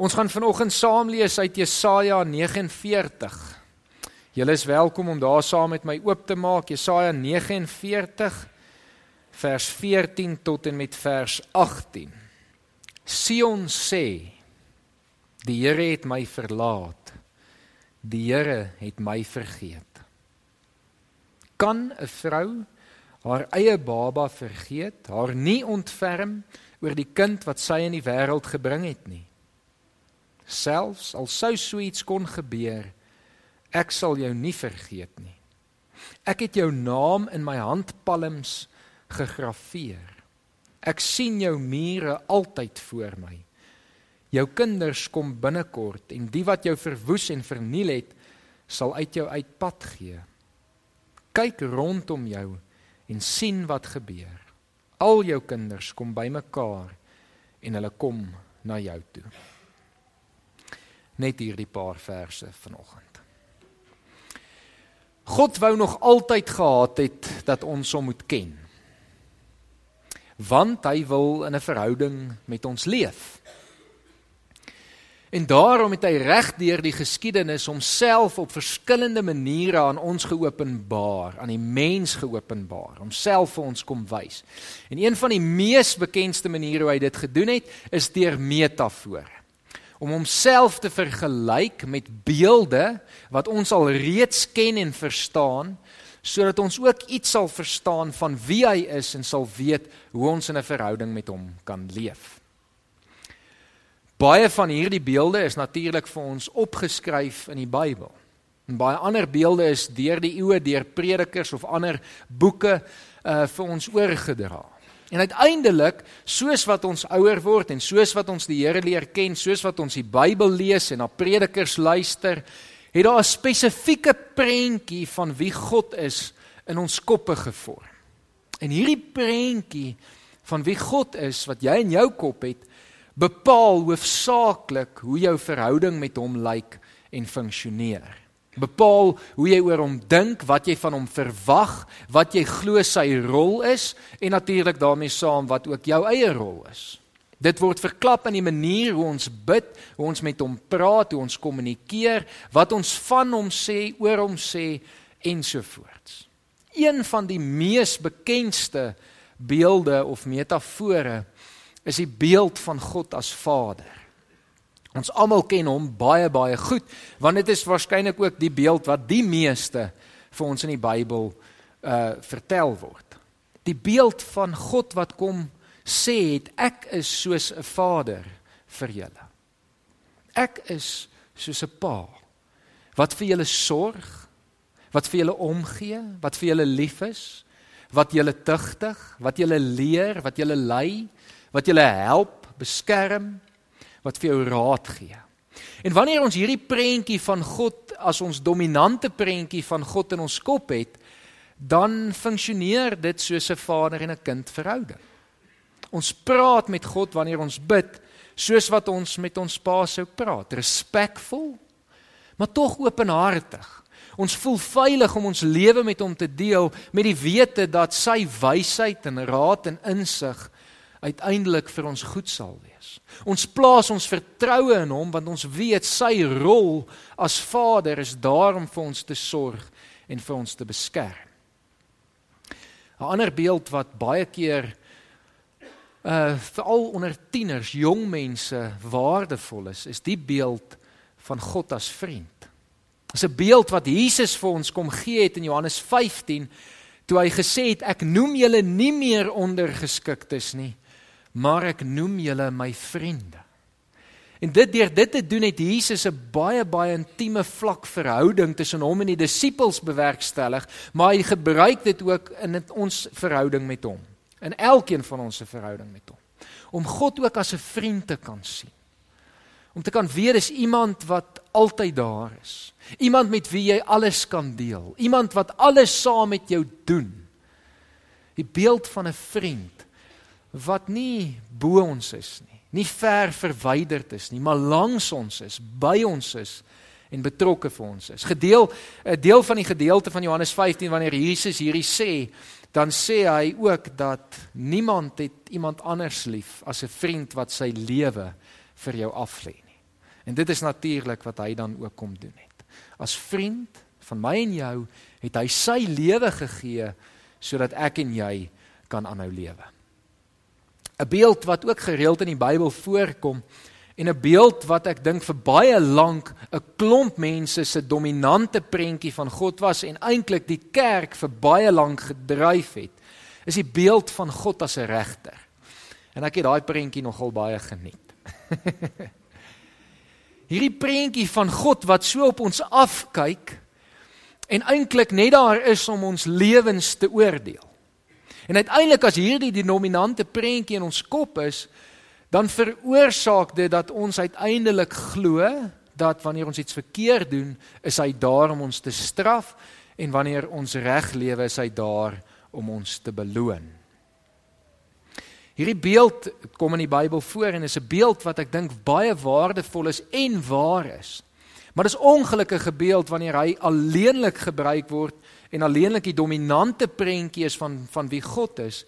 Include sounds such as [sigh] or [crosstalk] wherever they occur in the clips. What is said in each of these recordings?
Ons gaan vanoggend saam lees uit Jesaja 49. Julle is welkom om daar saam met my oop te maak. Jesaja 49 vers 14 tot en met vers 18. Sion sê: Die Here het my verlaat. Die Here het my vergeet. Kan 'n vrou haar eie baba vergeet, haar nie ontferm oor die kind wat sy in die wêreld gebring het nie? Selfs al sou so iets kon gebeur ek sal jou nie vergeet nie. Ek het jou naam in my handpalms gegraveer. Ek sien jou mure altyd voor my. Jou kinders kom binnekort en die wat jou verwoes en verniel het sal uit jou uitpad gee. Kyk rondom jou en sien wat gebeur. Al jou kinders kom bymekaar en hulle kom na jou toe net hierdie paar verse vanoggend. God wou nog altyd gehad het dat ons hom moet ken. Want hy wil in 'n verhouding met ons leef. En daarom het hy reg deur die geskiedenis homself op verskillende maniere aan ons geopenbaar, aan die mens geopenbaar, homself vir ons kom wys. En een van die mees bekendste maniere hoe hy dit gedoen het, is deur metafore om homself te vergelyk met beelde wat ons al reeds ken en verstaan sodat ons ook iets sal verstaan van wie hy is en sal weet hoe ons in 'n verhouding met hom kan leef. Baie van hierdie beelde is natuurlik vir ons opgeskryf in die Bybel. En baie ander beelde is deur die eeue deur predikers of ander boeke uh vir ons oorgedra. En uiteindelik, soos wat ons ouer word en soos wat ons die Here leer ken, soos wat ons die Bybel lees en na predikers luister, het daar 'n spesifieke prentjie van wie God is in ons koppe gevorm. En hierdie prentjie van wie God is wat jy in jou kop het, bepaal hoofsaaklik hoe jou verhouding met hom lyk en funksioneer bepaal hoe jy oor hom dink, wat jy van hom verwag, wat jy glo sy rol is en natuurlik daarmee saam wat ook jou eie rol is. Dit word verklap in die manier hoe ons bid, hoe ons met hom praat, hoe ons kommunikeer, wat ons van hom sê, oor hom sê ensovoorts. Een van die mees bekendste beelde of metafore is die beeld van God as Vader. Ons almal ken hom baie baie goed want dit is waarskynlik ook die beeld wat die meeste vir ons in die Bybel uh vertel word. Die beeld van God wat kom sê het ek is soos 'n vader vir julle. Ek is soos 'n pa wat vir julle sorg, wat vir julle omgee, wat vir julle lief is, wat julle tugtig, wat julle leer, wat julle lei, wat julle help, beskerm wat vir jou raad gee. En wanneer ons hierdie prentjie van God as ons dominante prentjie van God in ons kop het, dan funksioneer dit soos 'n vader en 'n kind verhouding. Ons praat met God wanneer ons bid, soos wat ons met ons Pa sou praat, respekvol, maar tog openhartig. Ons voel veilig om ons lewe met hom te deel met die wete dat sy wysheid en raad en insig uiteindelik vir ons goed sal wees. Ons plaas ons vertroue in hom want ons weet sy rol as Vader is daar om vir ons te sorg en vir ons te beskerm. 'n Ander beeld wat baie keer uh veral onder tieners, jong mense waardevol is, is die beeld van God as vriend. Dis 'n beeld wat Jesus vir ons kom gee het in Johannes 15 toe hy gesê het ek noem julle nie meer ondergeskiktes nie maar ek noem julle my vriende. En dit deur dit te doen het Jesus 'n baie baie intieme vlak verhouding tussen hom en die disippels bewerkstellig, maar hy gebruik dit ook in ons verhouding met hom, in elkeen van ons se verhouding met hom. Om God ook as 'n vriend te kan sien. Om te kan weet dis iemand wat altyd daar is. Iemand met wie jy alles kan deel. Iemand wat alles saam met jou doen. Die beeld van 'n vriend wat nie bo ons is nie, nie ver verwyderd is nie, maar langs ons is, by ons is en betrokke vir ons is. Gedeel 'n deel van die gedeelte van Johannes 15 wanneer Jesus hierdie sê, dan sê hy ook dat niemand het iemand anders lief as 'n vriend wat sy lewe vir jou aflê nie. En dit is natuurlik wat hy dan ook kom doen het. As vriend van my en jou het hy sy lewe gegee sodat ek en jy kan aanhou lewe. 'n Beeld wat ook gereeld in die Bybel voorkom en 'n beeld wat ek dink vir baie lank 'n klomp mense se dominante prentjie van God was en eintlik die kerk vir baie lank gedryf het, is die beeld van God as 'n regter. En ek het daai prentjie nogal baie geniet. [laughs] Hierdie prentjie van God wat so op ons afkyk en eintlik net daar is om ons lewens te oordeel. En uiteindelik as hierdie die dominante prentjie in ons kop is, dan veroorsaak dit dat ons uiteindelik glo dat wanneer ons iets verkeerd doen, is hy daar om ons te straf en wanneer ons reg lewe, is hy daar om ons te beloon. Hierdie beeld kom in die Bybel voor en is 'n beeld wat ek dink baie waardevol is en waar is. Maar dis ongelukkige beeld wanneer hy alleenlik gebruik word en alleenlik die dominante prentjie is van van wie God is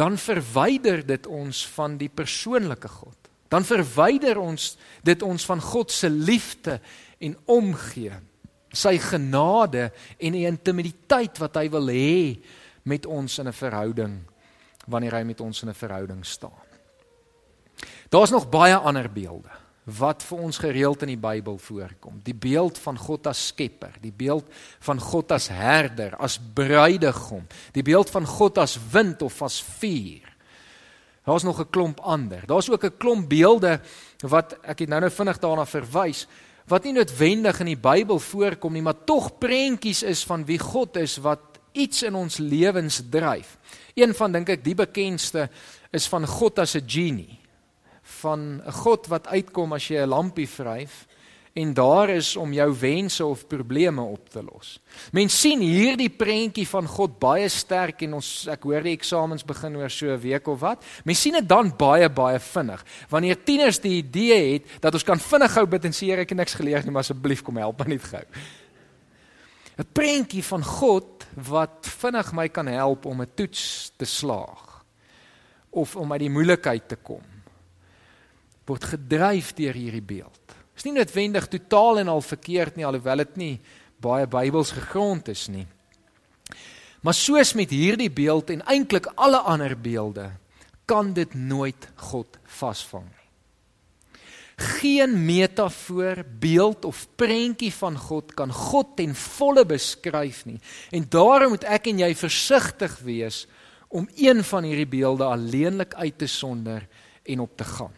dan verwyder dit ons van die persoonlike God. Dan verwyder ons dit ons van God se liefde en omgee, sy genade en die intimiteit wat hy wil hê met ons in 'n verhouding wanneer hy met ons in 'n verhouding staan. Daar's nog baie ander beelde wat vir ons gereeld in die Bybel voorkom. Die beeld van God as skepper, die beeld van God as herder, as bruidegom, die beeld van God as wind of as vuur. Daar's nog 'n klomp ander. Daar's ook 'n klomp beelde wat ek het nou-nou vinnig daarna verwys wat nie noodwendig in die Bybel voorkom nie, maar tog prentjies is van wie God is wat iets in ons lewens dryf. Een van dink ek die bekendste is van God as 'n genie van 'n God wat uitkom as jy 'n lampie vryf en daar is om jou wense of probleme op te los. Mens sien hierdie prentjie van God baie sterk en ons ek hoor die eksamens begin oor so 'n week of wat. Mens sien dit dan baie baie vinnig. Wanneer tieners die idee het dat ons kan vinnig gou bid en sê ek het niks geleer nie, maar asseblief kom help my net gou. 'n Prentjie van God wat vinnig my kan help om 'n toets te slaag of om uit die moeilikheid te kom word gedryf deur hierdie beeld. Is nie noodwendig totaal en al verkeerd nie alhoewel dit nie baie Bybels gegrond is nie. Maar soos met hierdie beeld en eintlik alle ander beelde kan dit nooit God vasvang nie. Geen metafoor, beeld of prentjie van God kan God ten volle beskryf nie. En daarom moet ek en jy versigtig wees om een van hierdie beelde alleenlik uit te sonder en op te gaan.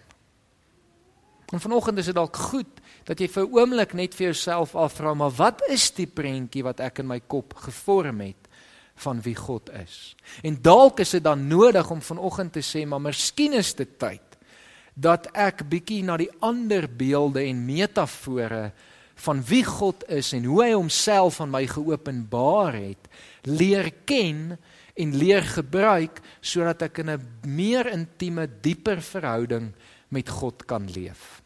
En vanoggend is dit dalk goed dat jy vir 'n oomblik net vir jouself afvra, maar wat is die prentjie wat ek in my kop gevorm het van wie God is? En dalk is dit dan nodig om vanoggend te sê, maar miskien is dit tyd dat ek bietjie na die ander beelde en metafore van wie God is en hoe hy homself aan my geopenbaar het, leer ken en leer gebruik sodat ek in 'n meer intieme, dieper verhouding met God kan leef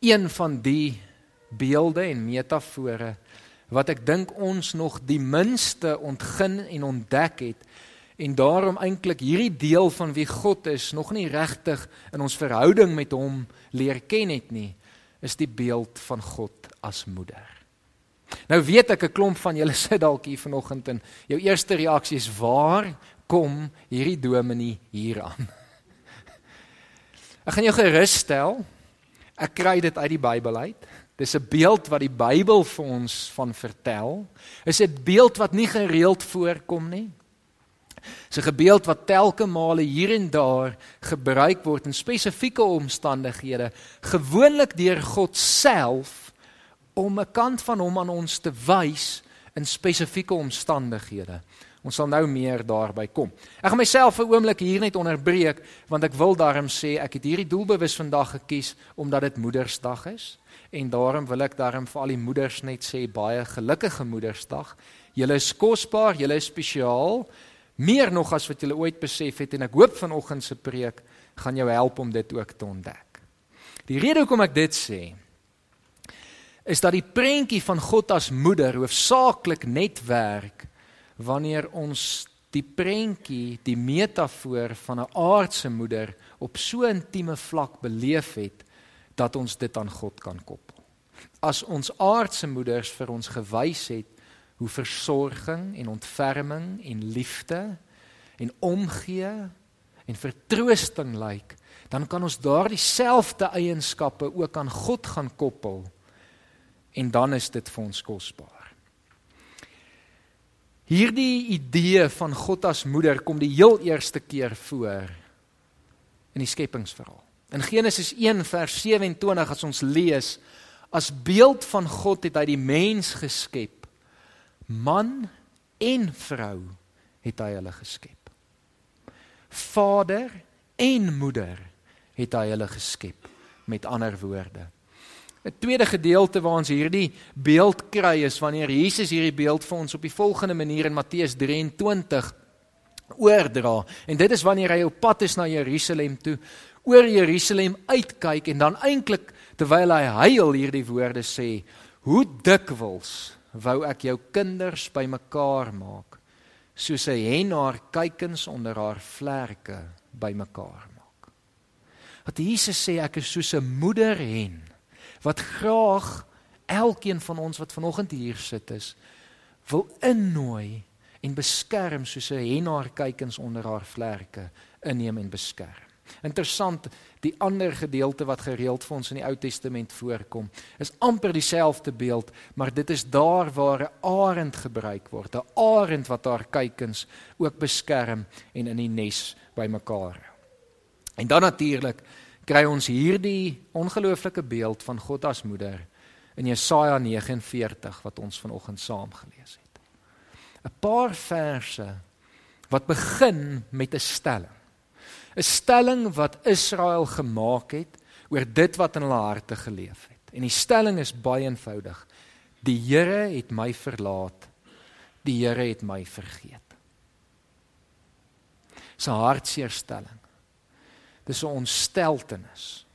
een van die beelde en metafore wat ek dink ons nog die minste ontgin en ontdek het en daarom eintlik hierdie deel van wie God is nog nie regtig in ons verhouding met hom leer ken het nie is die beeld van God as moeder. Nou weet ek 'n klomp van julle [laughs] sit dalk hier vanoggend en jou eerste reaksie is waar kom hierdie dominee hier aan? [laughs] Ek gaan jou gerus stel Ek kry dit uit die Bybel uit. Dis 'n beeld wat die Bybel vir ons van vertel. Is 'n beeld wat nie gereeld voorkom nie. Dis 'n beeld wat telke male hier en daar gebruik word in spesifieke omstandighede, gewoonlik deur God self om 'n kant van hom aan ons te wys in spesifieke omstandighede. Ons sal nou meer daarby kom. Ek gaan myself 'n oomblik hier net onderbreek want ek wil daarom sê ek het hierdie doelbewus vandag gekies omdat dit Moedersdag is en daarom wil ek daarom vir al die moeders net sê baie gelukkige Moedersdag. Julle is kosbaar, julle is spesiaal, meer nog as wat julle ooit besef het en ek hoop vanoggend se preek gaan jou help om dit ook te ontdek. Die rede hoekom ek dit sê is dat die prentjie van God as moeder hoofsaaklik net werk wanneer ons die prentjie, die metafoor van 'n aardse moeder op so 'n intieme vlak beleef het dat ons dit aan God kan koppel. As ons aardse moeders vir ons gewys het hoe versorging en ontferming en liefde en omgee en vertroosting lyk, dan kan ons daardie selfde eienskappe ook aan God gaan koppel en dan is dit vir ons kosbaar. Hierdie idee van God as moeder kom die heel eerste keer voor in die skepingsverhaal. In Genesis 1 vers 27 as ons lees, as beeld van God het hy die mens geskep. Man en vrou het hy hulle geskep. Vader en moeder het hy hulle geskep. Met ander woorde, 'n tweede gedeelte waar ons hierdie beeld kry is wanneer Jesus hierdie beeld vir ons op die volgende manier in Matteus 23 oordra. En dit is wanneer hy op pad is na Jerusalem toe, oor Jerusalem uitkyk en dan eintlik terwyl hy huil hierdie woorde sê: "Hoe dikwels wou ek jou kinders bymekaar maak, soos 'n hen haar kuikens onder haar vlerke bymekaar maak." Wat Jesus sê ek is soos 'n moeder hen wat graag elkeen van ons wat vanoggend hier sit is wil innooi en beskerm soos 'n hen haar kuikens onder haar vlerke inneem en beskerm. Interessant, die ander gedeelte wat gereeld vir ons in die Ou Testament voorkom, is amper dieselfde beeld, maar dit is daar waar 'n arend gebruik word, 'n arend wat haar kuikens ook beskerm en in die nes bymekaar hou. En dan natuurlik kry ons hierdie ongelooflike beeld van God as moeder in Jesaja 49 wat ons vanoggend saam gelees het. 'n Paar verse wat begin met 'n stelling. 'n Stelling wat Israel gemaak het oor dit wat in hulle harte geleef het. En die stelling is baie eenvoudig. Die Here het my verlaat. Die Here het my vergeet. 'n Hartseer stelling. Dis 'n ontsteltenis.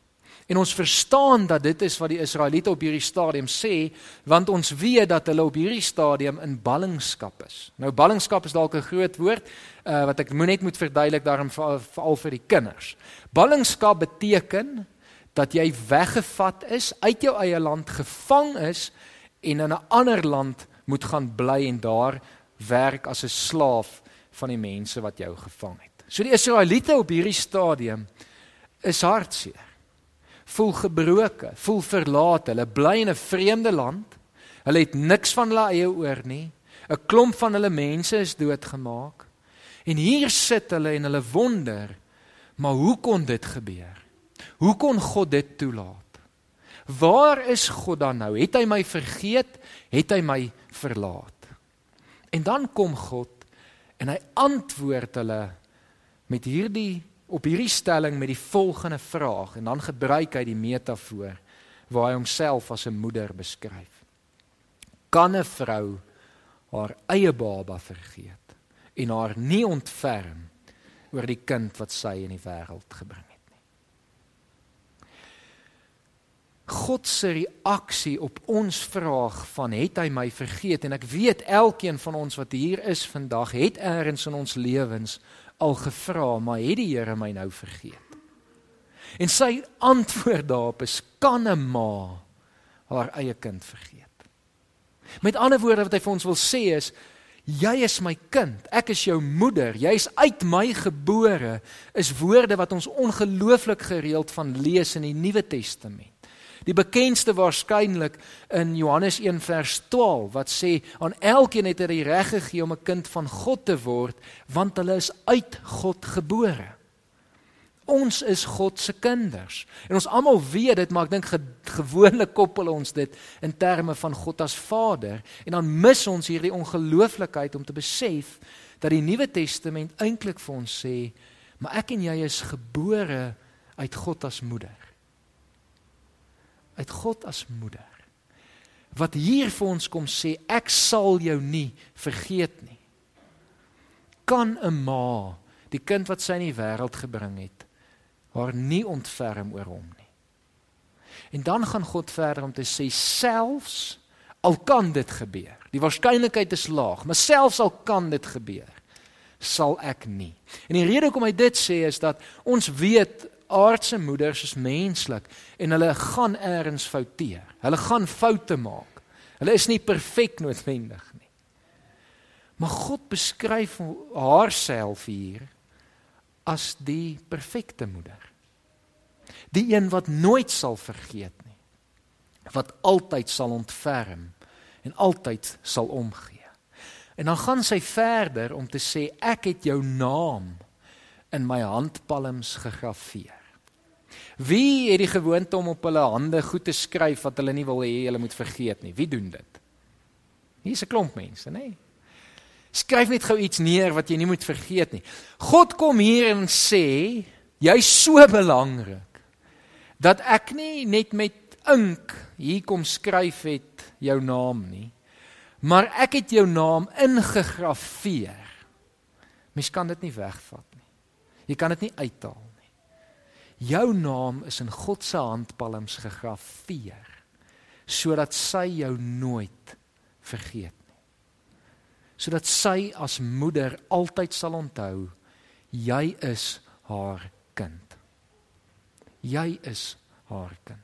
En ons verstaan dat dit is wat die Israeliete op hierdie stadium sê, want ons weet dat hulle op hierdie stadium in ballingskap is. Nou ballingskap is dalk 'n groot woord uh, wat ek moet net moet verduidelik daarom veral vir die kinders. Ballingskap beteken dat jy weggevat is, uit jou eie land gevang is en in 'n ander land moet gaan bly en daar werk as 'n slaaf van die mense wat jou gevang het. So die Israeliete op hierdie stadium is hartseer. Voel gebroke, voel verlate. Hulle bly in 'n vreemde land. Hulle het niks van hulle eie oor nie. 'n Klomp van hulle mense is doodgemaak. En hier sit hulle en hulle wonder, maar hoe kon dit gebeur? Hoe kon God dit toelaat? Waar is God dan nou? Het hy my vergeet? Het hy my verlaat? En dan kom God en hy antwoord hulle met hierdie op hierdie stelling met die volgende vraag en dan gebruik hy die metafoor waar hy homself as 'n moeder beskryf. Kan 'n vrou haar eie baba vergeet en haar nie ontferm oor die kind wat sy in die wêreld gebring het nie? God se reaksie op ons vraag van het hy my vergeet en ek weet elkeen van ons wat hier is vandag het eers in ons lewens al gevra, maar het die Here my nou vergeet? En sy antwoord daarop is kan 'n ma haar eie kind vergeet? Met ander woorde wat hy vir ons wil sê is jy is my kind, ek is jou moeder, jy's uit my gebore is woorde wat ons ongelooflik gereeld van lees in die Nuwe Testament. Die bekendste waarskynlik in Johannes 1 vers 12 wat sê aan elkeen het hy die reg gegee om 'n kind van God te word want hulle is uit God gebore. Ons is God se kinders. En ons almal weet dit, maar ek dink ge gewoonlik koppel ons dit in terme van God as Vader en dan mis ons hierdie ongelooflikheid om te besef dat die Nuwe Testament eintlik vir ons sê, maar ek en jy is gebore uit God as moeder uit God as moeder. Wat hier vir ons kom sê, ek sal jou nie vergeet nie. Kan 'n ma die kind wat sy in die wêreld gebring het, haar nie ontferm oor hom nie. En dan gaan God verder om te sê selfs al kan dit gebeur. Die waarskynlikheid is laag, maar selfs al kan dit gebeur, sal ek nie. En die rede hoekom hy dit sê is dat ons weet aardse moeders is menslik en hulle gaan eers fouteer. Hulle gaan foute maak. Hulle is nie perfek noodwendig nie. Maar God beskryf haarself hier as die perfekte moeder. Die een wat nooit sal vergeet nie. Wat altyd sal ontferm en altyd sal omgee. En dan gaan sy verder om te sê ek het jou naam in my handpalms gegraveer. Wie het die gewoonte om op hulle hande goed te skryf wat hulle nie wil hê hulle moet vergeet nie? Wie doen dit? Hier's 'n klomp mense, nê? Skryf net gou iets neer wat jy nie moet vergeet nie. God kom hier en sê, jy's so belangrik dat ek nie net met ink hier kom skryf het jou naam nie, maar ek het jou naam ingegrafieer. Mens kan dit nie wegvat nie. Jy kan dit nie uithaal Jou naam is in God se handpalms gegraveer sodat sy jou nooit vergeet nie. Sodat sy as moeder altyd sal onthou jy is haar kind. Jy is haar kind.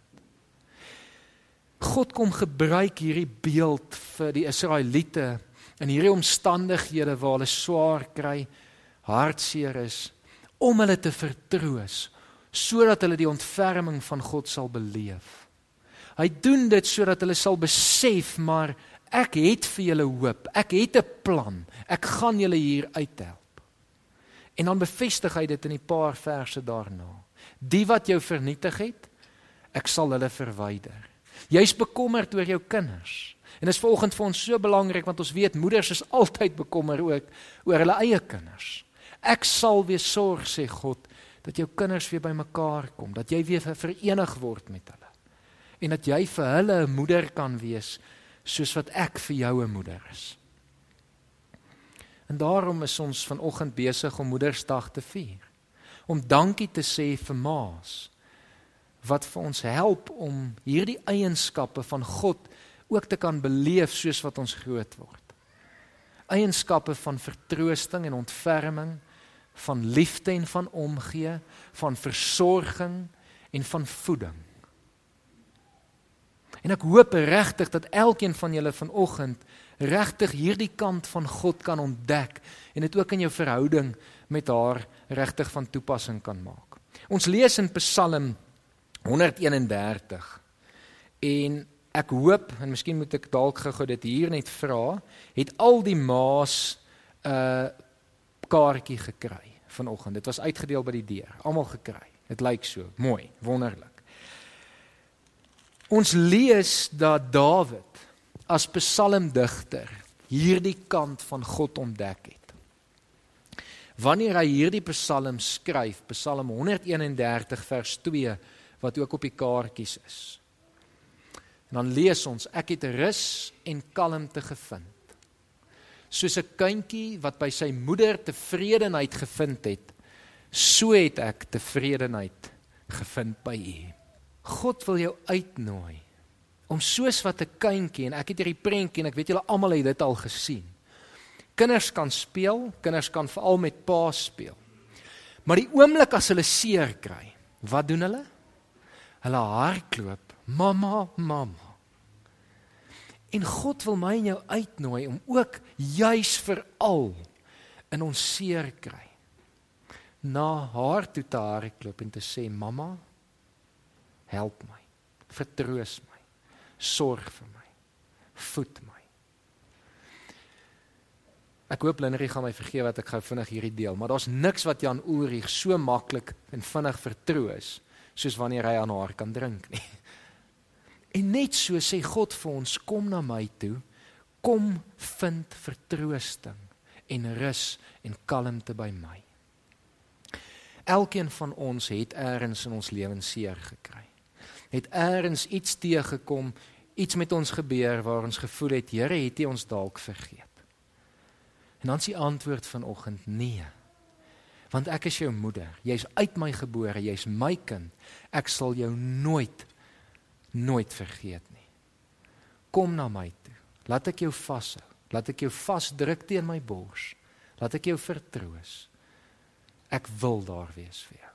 God kom gebruik hierdie beeld vir die Israeliete in hierdie omstandighede waar hulle swaar kry, hartseer is om hulle te vertroos sodat hulle die ontferming van God sal beleef. Hy doen dit sodat hulle sal besef maar ek het vir julle hoop. Ek het 'n plan. Ek gaan julle hier uithelp. En dan bevestig hy dit in 'n paar verse daarna. Die wat jou vernietig het, ek sal hulle verwyder. Jy's bekommerd oor jou kinders. En dit is vanoggend vir ons so belangrik want ons weet moeders is [laughs] altyd bekommer ook oor hulle eie kinders. Ek sal weer sorg sê God dat jou kinders weer bymekaar kom, dat jy weer verenig word met hulle. En dat jy vir hulle 'n moeder kan wees soos wat ek vir jou 'n moeder is. En daarom is ons vanoggend besig om Moedersdag te vier. Om dankie te sê vir ma's wat vir ons help om hierdie eienskappe van God ook te kan beleef soos wat ons groot word. Eienskappe van vertroosting en ontferming van liefde en van omgee, van versorging en van voeding. En ek hoop regtig dat elkeen van julle vanoggend regtig hierdie kant van God kan ontdek en dit ook in jou verhouding met haar regtig van toepassing kan maak. Ons lees in Psalm 131 en ek hoop en miskien moet ek dalk gou dit hier net vra, het al die maas 'n uh, kaartjie gekry vanoggend. Dit was uitgedeel by die deur. Almal gekry. Dit lyk so mooi, wonderlik. Ons lees dat Dawid as psalmdigter hierdie kant van God ontdek het. Wanneer hy hierdie psalm skryf, Psalm 131 vers 2 wat ook op die kaartjies is. En dan lees ons: Ek het rus en kalmte gevind soos 'n kindjie wat by sy moeder tevredenheid gevind het, so het ek tevredenheid gevind by U. God wil jou uitnooi om soos wat 'n kindjie en ek het hierdie prentjie en ek weet julle almal het dit al gesien. Kinders kan speel, kinders kan veral met pa speel. Maar die oomblik as hulle seer kry, wat doen hulle? Hulle hardloop, mamma, mamma. En God wil my en jou uitnooi om ook juis vir al in ons seer kry. Na haar toe te hardloop en te sê mamma help my. Vertroos my. Sorg vir my. Voed my. Ek hoop Linnery gaan my vergewe dat ek gou vinnig hierdie deel maar daar's niks wat Jan Ulrich so maklik en vinnig vertroos soos wanneer hy aan haar kan drink nie En net so sê God vir ons, kom na my toe. Kom vind vertroosting en rus en kalmte by my. Elkeen van ons het eers in ons lewens seer gekry. Het eers iets teëgekom, iets met ons gebeur waar ons gevoel het, Here, het U ons dalk vergeet. En dan is die antwoord vanoggend nee. Want ek is jou moeder. Jy's uit my gebore, jy's my kind. Ek sal jou nooit nooit vergeet nie. Kom na my toe. Laat ek jou vashou. Laat ek jou vasdruk teen my bors. Laat ek jou vertroos. Ek wil daar wees vir jou.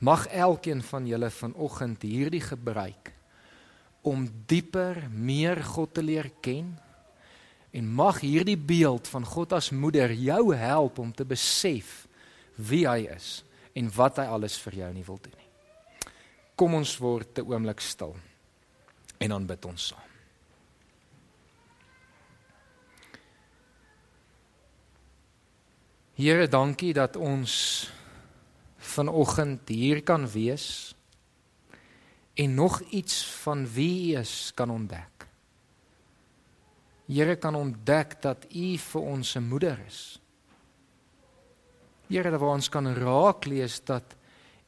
Mag elkeen van julle vanoggend hierdie gebruik om dieper meer God te leer ken en mag hierdie beeld van God as moeder jou help om te besef wie hy is en wat hy alles vir jou nie wil doen. Kom ons word 'n oomblik stil en dan bid ons saam. Here, dankie dat ons vanoggend hier kan wees en nog iets van wie U is kan ontdek. Here kan ontdek dat U vir ons 'n moeder is. Here, dat ons kan raak lees dat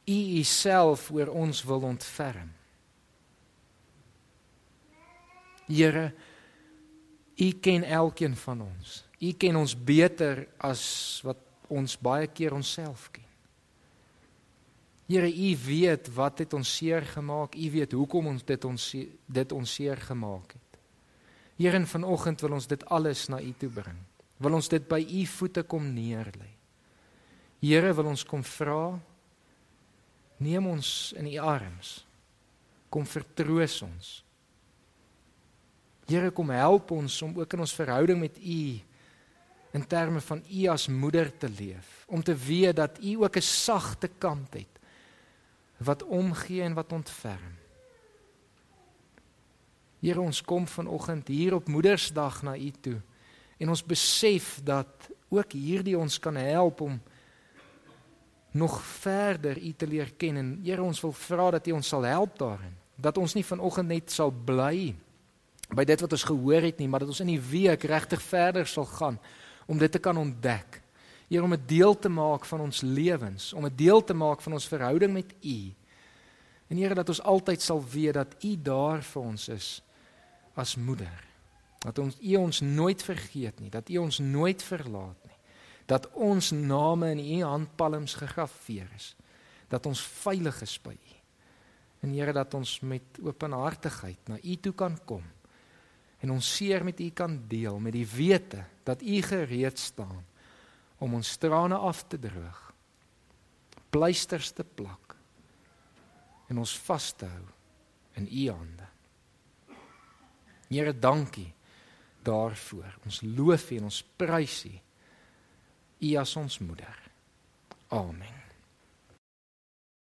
U Uself oor ons wil ontferm. Here, U ken elkeen van ons. U ken ons beter as wat ons baie keer onsself ken. Here, U weet wat het ons seer gemaak. U weet hoekom ons dit ons dit ons seer gemaak het. Here, en vanoggend wil ons dit alles na U toe bring. Wil ons dit by U voete kom neerlê. Here, wil ons kom vra neem ons in U arms. Kom vertroos ons. Here, kom help ons om ook in ons verhouding met U in terme van U as moeder te leef, om te weet dat U ook 'n sagte kant het wat omgee en wat ontferm. Here ons kom vanoggend hier op Moedersdag na U toe en ons besef dat ook hierdie ons kan help om nog verder U te leer ken en Here ons wil vra dat U ons sal help daarin dat ons nie vanoggend net sal bly by dit wat ons gehoor het nie maar dat ons in die week regtig verder sal gaan om dit te kan ontdek Here om 'n deel te maak van ons lewens, om 'n deel te maak van ons verhouding met U. En Here dat ons altyd sal weet dat U daar vir ons is as moeder. Dat ons U ons nooit vergeet nie, dat U ons nooit verlaat nie. Dat ons name in U handpalms gegraveer is. Dat ons veilig is by U. En Here dat ons met openhartigheid na U toe kan kom en ons seer met U kan deel met die wete dat U gereed staan om ons trane af te droog. Pleisters te plak en ons vas te hou in u hande. Here, dankie daarvoor. Ons loof U en ons prys U. U as ons moeder. Amen.